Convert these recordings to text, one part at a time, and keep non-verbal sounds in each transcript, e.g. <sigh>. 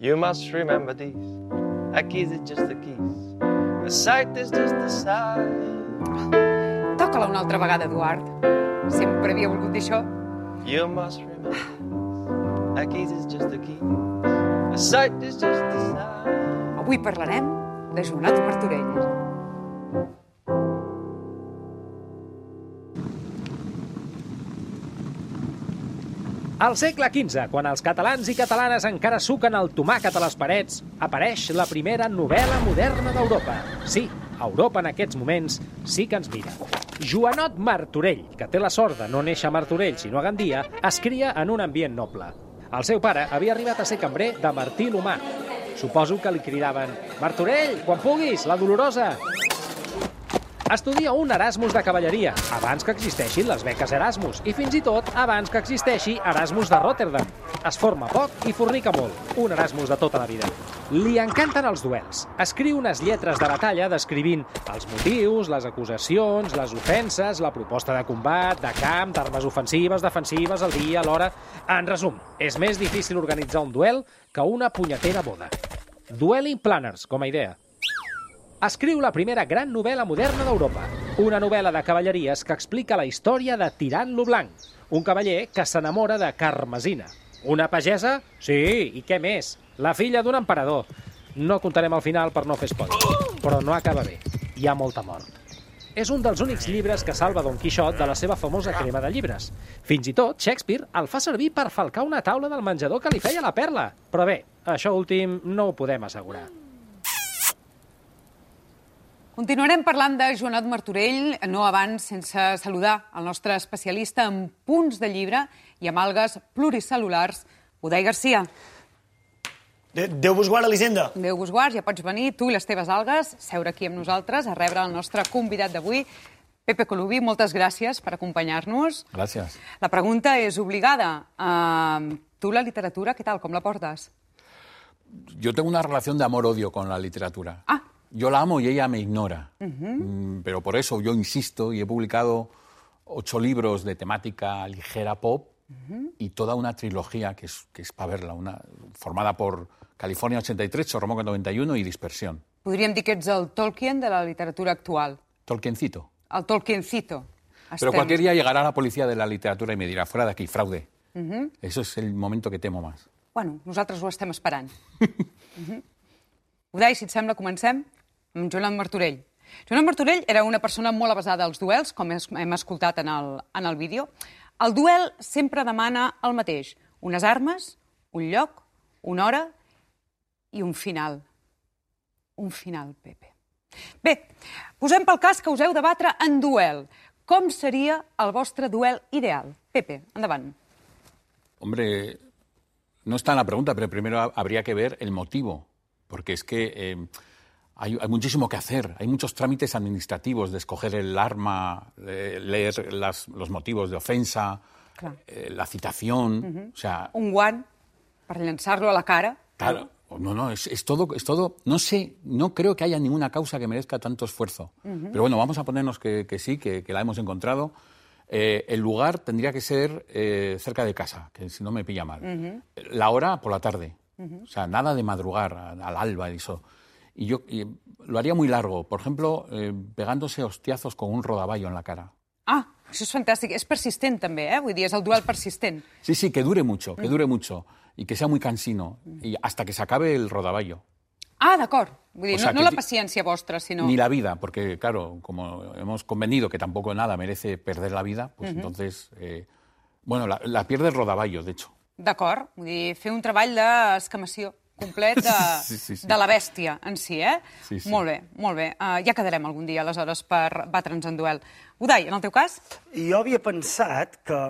You must remember these. A key's is just a keys. A sight is just a sight. Toca-la una altra vegada, Eduard. Sempre havia volgut dir això. You must remember these. A key's is just a key. A sight is just a sight. Avui parlarem de Joanot Martorell. Al segle XV, quan els catalans i catalanes encara suquen el tomàquet a les parets, apareix la primera novel·la moderna d'Europa. Sí, Europa en aquests moments sí que ens mira. Joanot Martorell, que té la sort de no néixer a Martorell sinó a Gandia, es cria en un ambient noble. El seu pare havia arribat a ser cambrer de Martí l'Humà. Suposo que li cridaven «Martorell, quan puguis, la dolorosa!» Estudia un Erasmus de cavalleria, abans que existeixin les beques Erasmus, i fins i tot abans que existeixi Erasmus de Rotterdam. Es forma poc i fornica molt. Un Erasmus de tota la vida. Li encanten els duels. Escriu unes lletres de batalla descrivint els motius, les acusacions, les ofenses, la proposta de combat, de camp, d'armes ofensives, defensives, el dia, l'hora... En resum, és més difícil organitzar un duel que una punyetera boda. Dueling Planners, com a idea escriu la primera gran novel·la moderna d'Europa. Una novel·la de cavalleries que explica la història de Tirant lo Blanc, un cavaller que s'enamora de Carmesina. Una pagesa? Sí, i què més? La filla d'un emperador. No contarem al final per no fer spoiler, però no acaba bé. Hi ha molta mort. És un dels únics llibres que salva Don Quixot de la seva famosa crema de llibres. Fins i tot, Shakespeare el fa servir per falcar una taula del menjador que li feia la perla. Però bé, això últim no ho podem assegurar. Continuarem parlant de Joanot Martorell, no abans sense saludar el nostre especialista en punts de llibre i amb algues pluricel·lulars, Udai Garcia. De Déu vos guarda, Elisenda. Déu vos guard, ja pots venir, tu i les teves algues, seure aquí amb nosaltres, a rebre el nostre convidat d'avui, Pepe Colubi, moltes gràcies per acompanyar-nos. Gràcies. La pregunta és obligada. Uh, tu la literatura, què tal, com la portes? Yo tengo una relación de amor-odio con la literatura. Ah, Yo la amo y ella me ignora. Mm, Pero por eso yo insisto y he publicado ocho libros de temática ligera pop y toda una trilogía que es, que es para verla, una, formada por California 83, Chorromoca 91 y Dispersión. podríem dir que ets el Tolkien de la literatura actual. Tolkiencito. El Tolkiencito. Pero cualquier día llegará la policía de la literatura y me dirá, fuera de aquí, fraude. Eso es el momento que temo más. Bueno, nosaltres ho estem esperant. <laughs> Mhm. Udai, si et sembla, comencem Joanot Martorell. Joanot Martorell era una persona molt avasada als duels, com hem escoltat en el, en el vídeo. El duel sempre demana el mateix. Unes armes, un lloc, una hora i un final. Un final, Pepe. Bé, posem pel cas que us heu de batre en duel. Com seria el vostre duel ideal? Pepe, endavant. Hombre, no está en la pregunta, pero primero ha- habría que ver el motivo, porque es que eh, hay, hay muchísimo que hacer, hay muchos trámites administrativos de escoger el arma, de leer las- los motivos de ofensa, Clar. eh, la citación, o sea, Un guant per llançar-lo a la cara. claro, no, no, es, es todo, es todo, no sé, no creo que haya ninguna causa que merezca tanto esfuerzo, pero bueno, vamos a ponernos que, que sí, que, que la hemos encontrado. Eh, el lugar tendría que ser eh, cerca de casa, que si no me pilla mal. La hora por la tarde. O sea, nada de madrugar al alba y eso. Y yo y lo haría muy largo. Por ejemplo, eh, pegándose hostiazos con un rodaballo en la cara. Ah, això és fantàstic. És persistent, també, eh? Vull dir, és el duel persistent. Sí, sí, que dure mucho, que dure mucho. Y que sea muy cansino. Y hasta que se acabe el rodaballo. Ah, d'acord. Vull dir, O sea, no, no la paciència vostra, sinó... Ni la vida, porque claro, como hemos convenido que tampoco nada merece perder la vida, pues entonces, eh, bueno, la, la pierde el rodaballo, de hecho. D'acord. Vull dir, fer un treball d'escamació complet de, <laughs> Sí, sí, sí. de la bèstia en si, eh? Sí, sí. Molt bé, molt bé. Uh, ja quedarem algun dia, aleshores, per batre'ns en duel. Udai, en el teu cas? I jo havia pensat que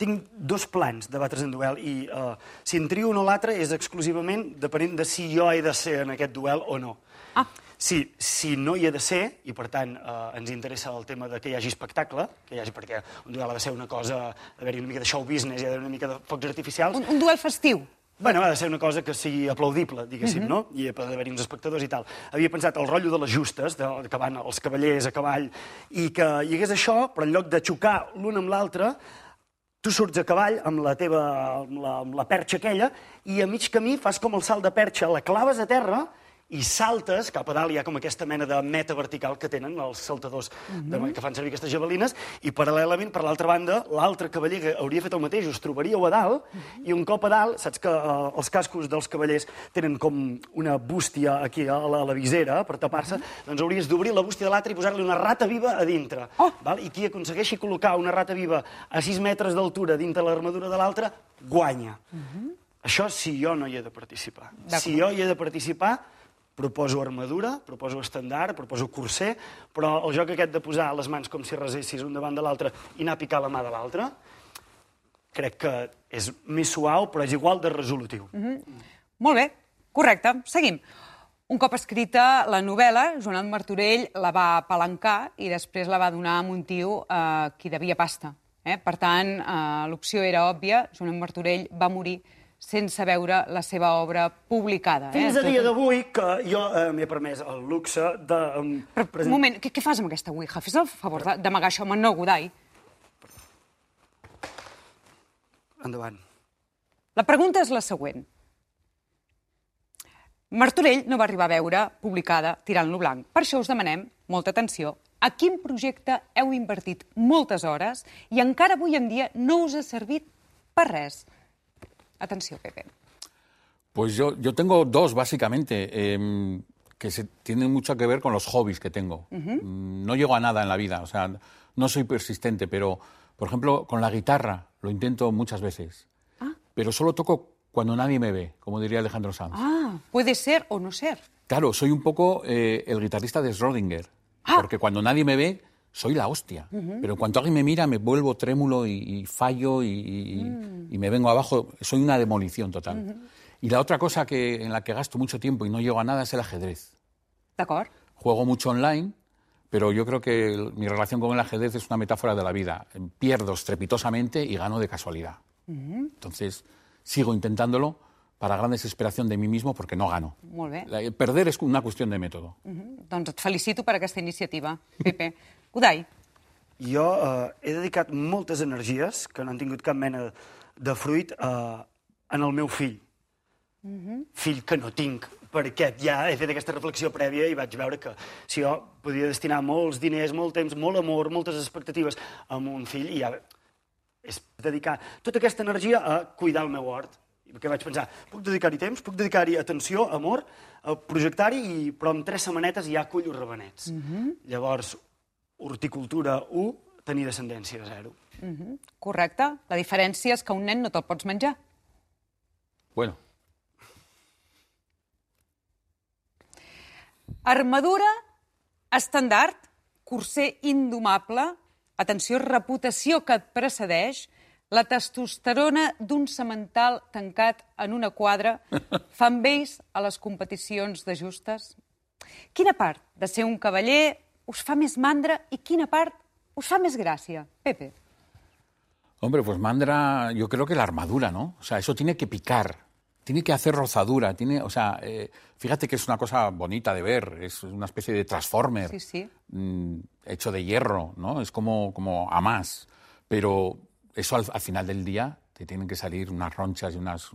tinc dos plans de batre's en duel i uh, si en trio un o l'altre és exclusivament depenent de si jo he de ser en aquest duel o no. Ah. Si, si no hi he de ser, i per tant eh, ens interessa el tema de que hi hagi espectacle, que hi hagi, perquè un duel ha de ser una cosa, d'haver-hi una mica de show business, hi ha d'haver una mica de focs artificials, Un, un duel festiu. Bueno, ha de ser una cosa que sigui aplaudible, diguéssim, no? I ha d'haver-hi uns espectadors i tal. Havia pensat el rotllo de les justes, de, que van els cavallers a cavall, i que hi hagués això, però en lloc de xocar l'un amb l'altre, tu surts a cavall amb la teva amb la, amb la perxa aquella i a mig camí fas com el salt de perxa, la claves a terra i saltes cap a dalt, hi ha com aquesta mena de meta vertical que tenen els saltadors de, que fan servir aquestes javelines, i paral·lelament, per l'altra banda, l'altre cavaller que hauria fet el mateix, us trobaríeu a dalt, i un cop a dalt, saps que uh, els cascos dels cavallers tenen com una bústia aquí a la, a la visera per tapar-se, doncs hauries d'obrir la bústia de l'altre i posar-li una rata viva a dintre. Oh! Val? I qui aconsegueixi col·locar una rata viva a 6 metres d'altura dintre l'armadura de l'altre, guanya. Això si jo no hi he de participar. Si jo hi he de participar, proposo armadura, proposo estendard, proposo corser, però el joc aquest de posar les mans com si resessis un davant de l'altre i anar a picar la mà de l'altre, crec que és més suau, però és igual de resolutiu. Molt bé, correcte. Seguim. Un cop escrita la novel·la, Joan Martorell la va palancar i després la va donar a un tio eh, qui devia pasta. Eh? Per tant, eh, l'opció era òbvia, Joan Martorell va morir sense veure la seva obra publicada. Fins eh? a dia d'avui que jo eh, m'he permès el luxe de... Um, Però, un moment, què, què fas amb aquesta Ouija? Fes el favor d'amagar això, home, no, Godai. Endavant. La pregunta és la següent. Martorell no va arribar a veure publicada Tirant-lo blanc. Per això us demanem molta atenció. A quin projecte heu invertit moltes hores i encara avui en dia no us ha servit per res? Atenció, Pepe. Pues yo, yo tengo dos, básicamente, em, que se, tienen mucho que ver con los hobbies que tengo. Mm, No llego a nada en la vida, o sea, no soy persistente, pero, por ejemplo, con la guitarra lo intento muchas veces, pero solo toco cuando nadie me ve, como diría Alejandro Sanz. Ah, puede ser o no ser. Claro, soy un poco eh, el guitarrista de Schrödinger, porque cuando nadie me ve, soy la hostia. Pero en cuanto alguien me mira, me vuelvo trémulo y, y fallo y, y- y me vengo abajo. Soy una demolición total. Y la otra cosa que, en la que gasto mucho tiempo y no llego a nada es el ajedrez. D'acord? Juego mucho online, pero yo creo que el- mi relación con el ajedrez es una metáfora de la vida. Pierdo estrepitosamente y gano de casualidad. Entonces, sigo intentándolo para gran desesperación de mí mismo porque no gano. Molt bé. La- perder es una cuestión de método. Mhm. Doncs et felicito per aquesta iniciativa, <laughs> Pepe. Godai, Jo eh, he dedicat moltes energies, que no han tingut cap mena de fruit, eh, en el meu fill. Fill que no tinc, perquè ja he fet aquesta reflexió prèvia i vaig veure que si jo podia destinar molts diners, molt temps, molt amor, moltes expectatives a un fill, i ja és dedicar tota aquesta energia a cuidar el meu hort. I Perquè vaig pensar, puc dedicar-hi temps, puc dedicar-hi atenció, amor, a projectar-hi, però en tres setmanetes ja cullo rabenets. Llavors, horticultura 1, tenir descendència 0. correcte. La diferència és que un nen no te'l pots menjar. Bueno, Armadura, estandard, corser indomable, atenció, reputació que et precedeix, la testosterona d'un semental tancat en una quadra <laughs> fan vells a les competicions de justes. Quina part de ser un cavaller us fa més mandra i quina part us fa més gràcia? Pepe. hombre, pues Mandra, yo creo que la armadura, ¿no? O sea, eso tiene que picar, tiene que hacer rozadura, tiene, o sea, eh, fíjate que es una cosa bonita de ver, es una especie de transformer. Sí, sí. mm, hecho de hierro, ¿no? Es como, como a más. Pero eso al, al final del día te tienen que salir unas ronchas y unas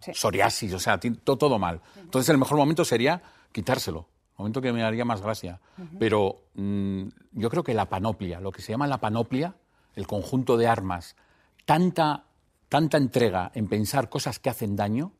Sí. psoriasis, o sea, ti- to- todo, mal. Entonces el mejor momento sería quitárselo, el momento que me haría más gracia. Pero mm, yo creo que la panoplia, lo que se llama la panoplia, el conjunto de armas, tanta, tanta entrega en pensar cosas que hacen daño,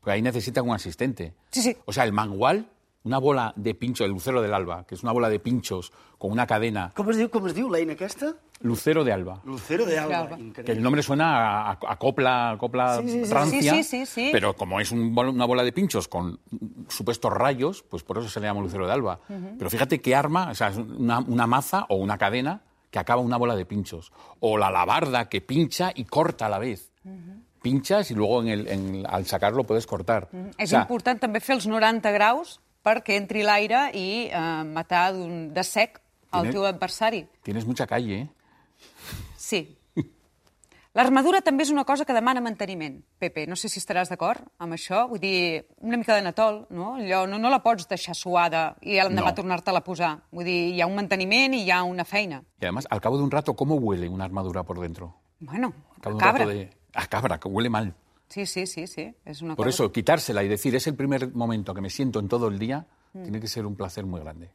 pues ahí necesitan un asistente. Sí, sí. O sea, el mangual, una bola de pincho, el lucero del alba, que es una bola de pinchos con una cadena. Com es diu, com es diu, l'eina aquesta? Lucero de alba. Lucero de Alba. Alba. Que el nombre suena a, a- a copla, a copla Sí, sí, sí. rancia, Sí, sí, sí, sí. pero como es un una bola de pinchos con supuestos rayos, pues por eso se le llama lucero de alba. Pero fíjate qué arma, o sea, es una, una maza o una cadena que acaba una bola de pinchos. O la alabarda que pincha y corta a la vez. Pinchas y luego en el- en- al sacarlo puedes cortar. És O sea, important també fer els 90 graus perquè entri l'aire i eh, matar de sec el teu adversari. Tienes mucha calle, ¿eh? Sí. L'armadura també és una cosa que demana manteniment. Pepe, no sé si estaràs d'acord amb això. Vull dir, una mica de natol, no? Allò, no, no la pots deixar suada i l'endemà No. tornar-te-la a posar. Vull dir, hi ha un manteniment i hi ha una feina. Y además, al cabo de un rato, ¿cómo huele una armadura por dentro? Bueno, un Cabra. de... A cabra, que huele mal. Sí, sí, sí, sí. És una Por cosa... eso, quitársela y decir, es el primer momento que me siento en todo el día, Mm. tiene que ser un placer muy grande.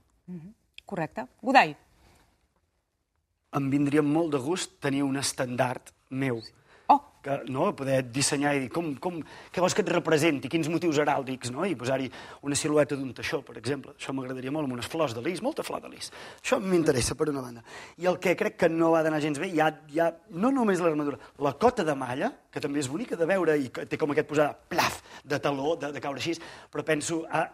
Correcte. Godai, Em vindria molt de gust tenir un estandard meu. Oh. Que, no, poder dissenyar i dir com, com, què vols que et representi, quins motius heràldics, no? i posar-hi una silueta d'un teixó, per exemple. Això m'agradaria molt, amb unes flors de lis, molta flor de lis. Això m'interessa, per una banda. I el que crec que no va d'anar gens bé, hi ha, hi ha no només l'armadura, la cota de malla, que també és bonica de veure i que té com aquest posar plaf, de taló, de, de caure així, però penso, ah,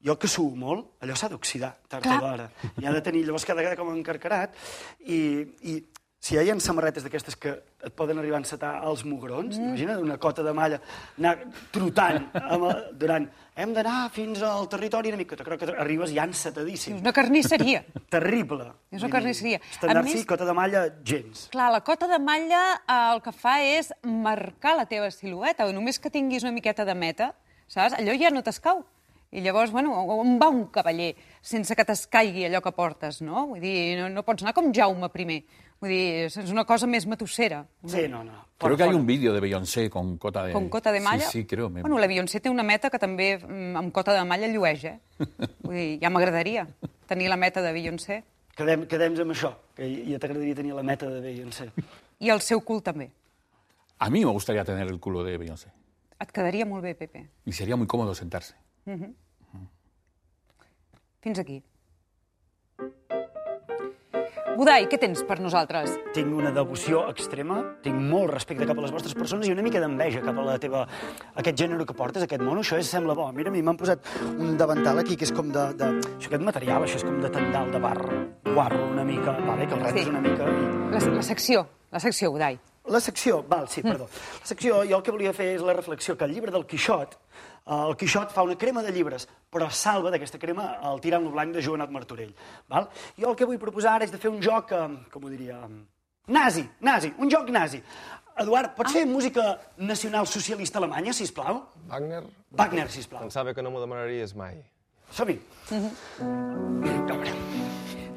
jo que suo molt, allò s'ha d'oxidar tard o d'hora. I ha de tenir, llavors cada vegada com encarcarat, i, i si hi ha samarretes d'aquestes que et poden arribar a encetar als mugrons, mm. imagina't una cota de malla anar trotant amb, el- durant... Hem d'anar fins al territori enemic, que crec que arribes ja encetadíssim. és una carnisseria. <laughs> Terrible. És una carnisseria. Estandard sí, cota de malla, gens. Clar, la cota de malla eh, el que fa és marcar la teva silueta, només que tinguis una miqueta de meta, saps? Allò ja no t'escau. I llavors, bueno, on va un cavaller sense que t'escaigui allò que portes, no? Vull dir, no, no pots anar com Jaume I. Vull dir, és una cosa més matossera. Sí, no, no. Creo que hay un vídeo de Beyoncé con cota de... Com cota de malla. Sí, sí, creo. Bueno, la Beyoncé té una meta que també mm, amb cota de malla llueix, eh? <laughs> Vull dir, ja m'agradaria tenir la meta de Beyoncé. Quedem, quedem amb això, que ja t'agradaria tenir la meta de Beyoncé. I el seu cul també. A mí me gustaría tener el culo de Beyoncé. Et quedaria molt bé, Pepe. Y sería muy cómodo sentarse. Fins aquí. Budai, què tens per nosaltres? Tinc una devoció extrema, tinc molt respecte cap a les vostres persones i una mica d'enveja cap a la teva, aquest gènere que portes, aquest mono, això és, sembla bo. Mira, a mi m'han posat un davantal aquí que és com de, de... Això, aquest material, això és com de tendal, de bar, guarro una mica, vale, que el retes Sí. una mica i... La, la secció, la secció, Budai. La secció, val, sí, perdó. La secció, jo el que volia fer és la reflexió que el llibre del Quixot, eh, el Quixot fa una crema de llibres, però salva d'aquesta crema el tirant-lo blanc de Joanot Martorell. Val? Jo el que vull proposar ara és de fer un joc, eh, com ho diria, eh, nazi, nazi, un joc nazi. Eduard, pots fer música nacional socialista alemanya, si plau? Wagner, Wagner, si plau. pensava que no m'ho demanaries mai. Som-hi.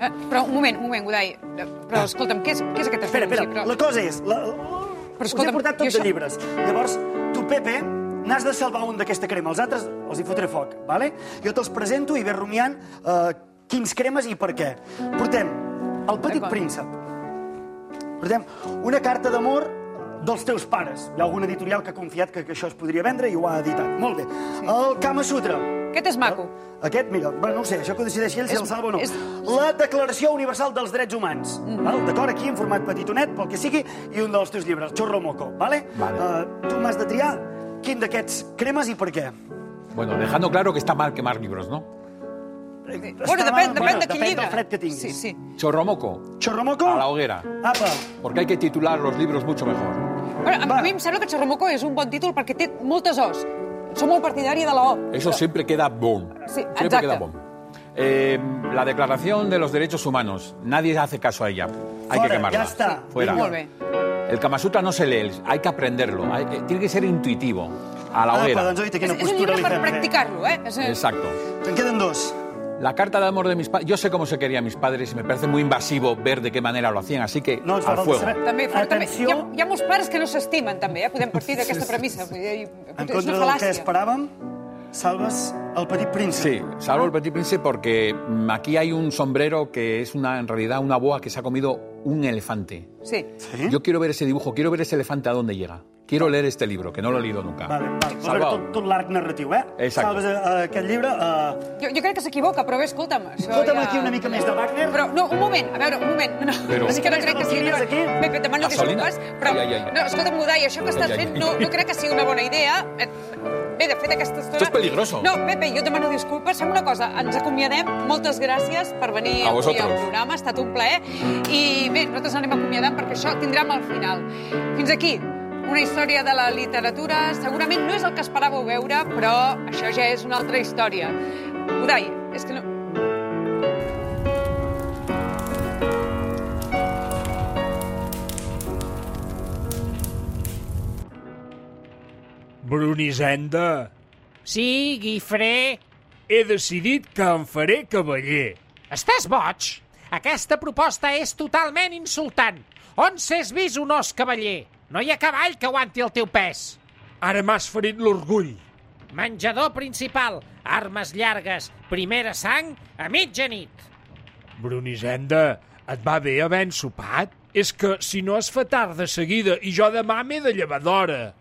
Eh, però un moment, un moment, Budai. Eh, Però escolta'm, què és, què és aquest Espera, espera, Però... la cosa és... La... Però Us he portat això- de llibres. Llavors, tu, Pepe, n'has de salvar un d'aquesta crema. Els altres els hi fotré foc, vale? Jo te'ls presento i ve rumiant eh, quins cremes i per què. Portem El petit príncep. Portem una carta d'amor dels teus pares. Hi ha algun editorial que ha confiat que, que això es podria vendre i ho ha editat. Molt bé. El Kama Sutra. Aquest és maco. Aquest, mira, bueno, no ho sé, això que ho decideixi ell si És- el salva o no. és- La Declaració Universal dels Drets Humans. Mm. Val? D'acord? Aquí, en format petitonet, pel que sigui, i un dels teus llibres, Chorro Moco. Vale? Vale. Uh, tu m'has de triar quin d'aquests cremes i per què. Bueno, dejando claro que está mal quemar libros, ¿no? Bueno, depèn, depèn de quin depèn llibre. del fred que tinguis. Sí, sí. Chorromoco, Chorro Moco? a la hoguera. Apa. Porque hay que titular los libros mucho mejor. Bueno, a, Va. a mi em sembla que Chorromoco és un bon títol perquè té moltes os. Som molt partidari de la O. Eso siempre queda boom. Sí, siempre exacto. queda boom. Eh, la Declaración de los Derechos Humanos. Nadie hace caso a ella. Hay que quemarla. ja està. Fuera. Bé. El Kama Sutra no se lee, hay que aprenderlo. Hay que- tiene que ser intuitivo. A la Apa, hoguera. és un llibre li per practicar-lo, eh? És, Exacto. En queden dos. La carta de amor de mis padres. Yo sé cómo se querían mis padres y me parece muy invasivo ver de qué manera lo hacían, así que No al fuego. També, però també, hi, ha, hi ha molts pares que no s'estimen, també, eh? Podem partir d'aquesta premissa. Vull dir, En és contra del que esperàvem, salves el petit príncep. Sí, salvo el Petit Príncipe porque mm, aquí hay un sombrero que es una, en realidad una boa que se ha comido un elefante. Sí. Sí? Yo quiero ver ese dibujo, quiero ver ese elefante a dónde llega. Quiero leer este libro, que no lo he leído nunca. Vale, vale. Tot, tot l'arc narratiu, eh? Exacte. Salves eh, aquest llibre. Eh, Jo, jo crec que s'equivoca, però bé, escolta'm... Això Fota'm ja... aquí una mica més de Wagner. Però, no, un moment, a veure, un moment. No, Però- és que no crec que sigui... Aquí. Pepe, demano disculpes, però... Ai, ai, ai. No, escolta'm, Budai, això que estàs fent no, no crec que sigui una bona idea. Bé, de fet, aquesta estona... Esto es peligroso. No, Pepe, jo et demano disculpes. Fem una cosa, ens acomiadem. Moltes gràcies per venir A avui al programa, ha estat un plaer. I bé, nosaltres anem acomiadant perquè això tindrem al final. Fins aquí, una història de la literatura. Segurament no és el que esperàveu veure, però això ja és una altra història. Budai, és que no... Brunisenda, Sí, Guifré. he decidit que em faré cavaller. Estàs boig? Aquesta proposta és totalment insultant. On s'és vist un os cavaller? No hi ha cavall que aguanti el teu pes. Ara m'has ferit l'orgull. Menjador principal, armes llargues, primera sang a mitjanit. Brunisenda, et va bé havent sopat? És que si no es fa tard de seguida i jo demà m'he de llevar d'hora.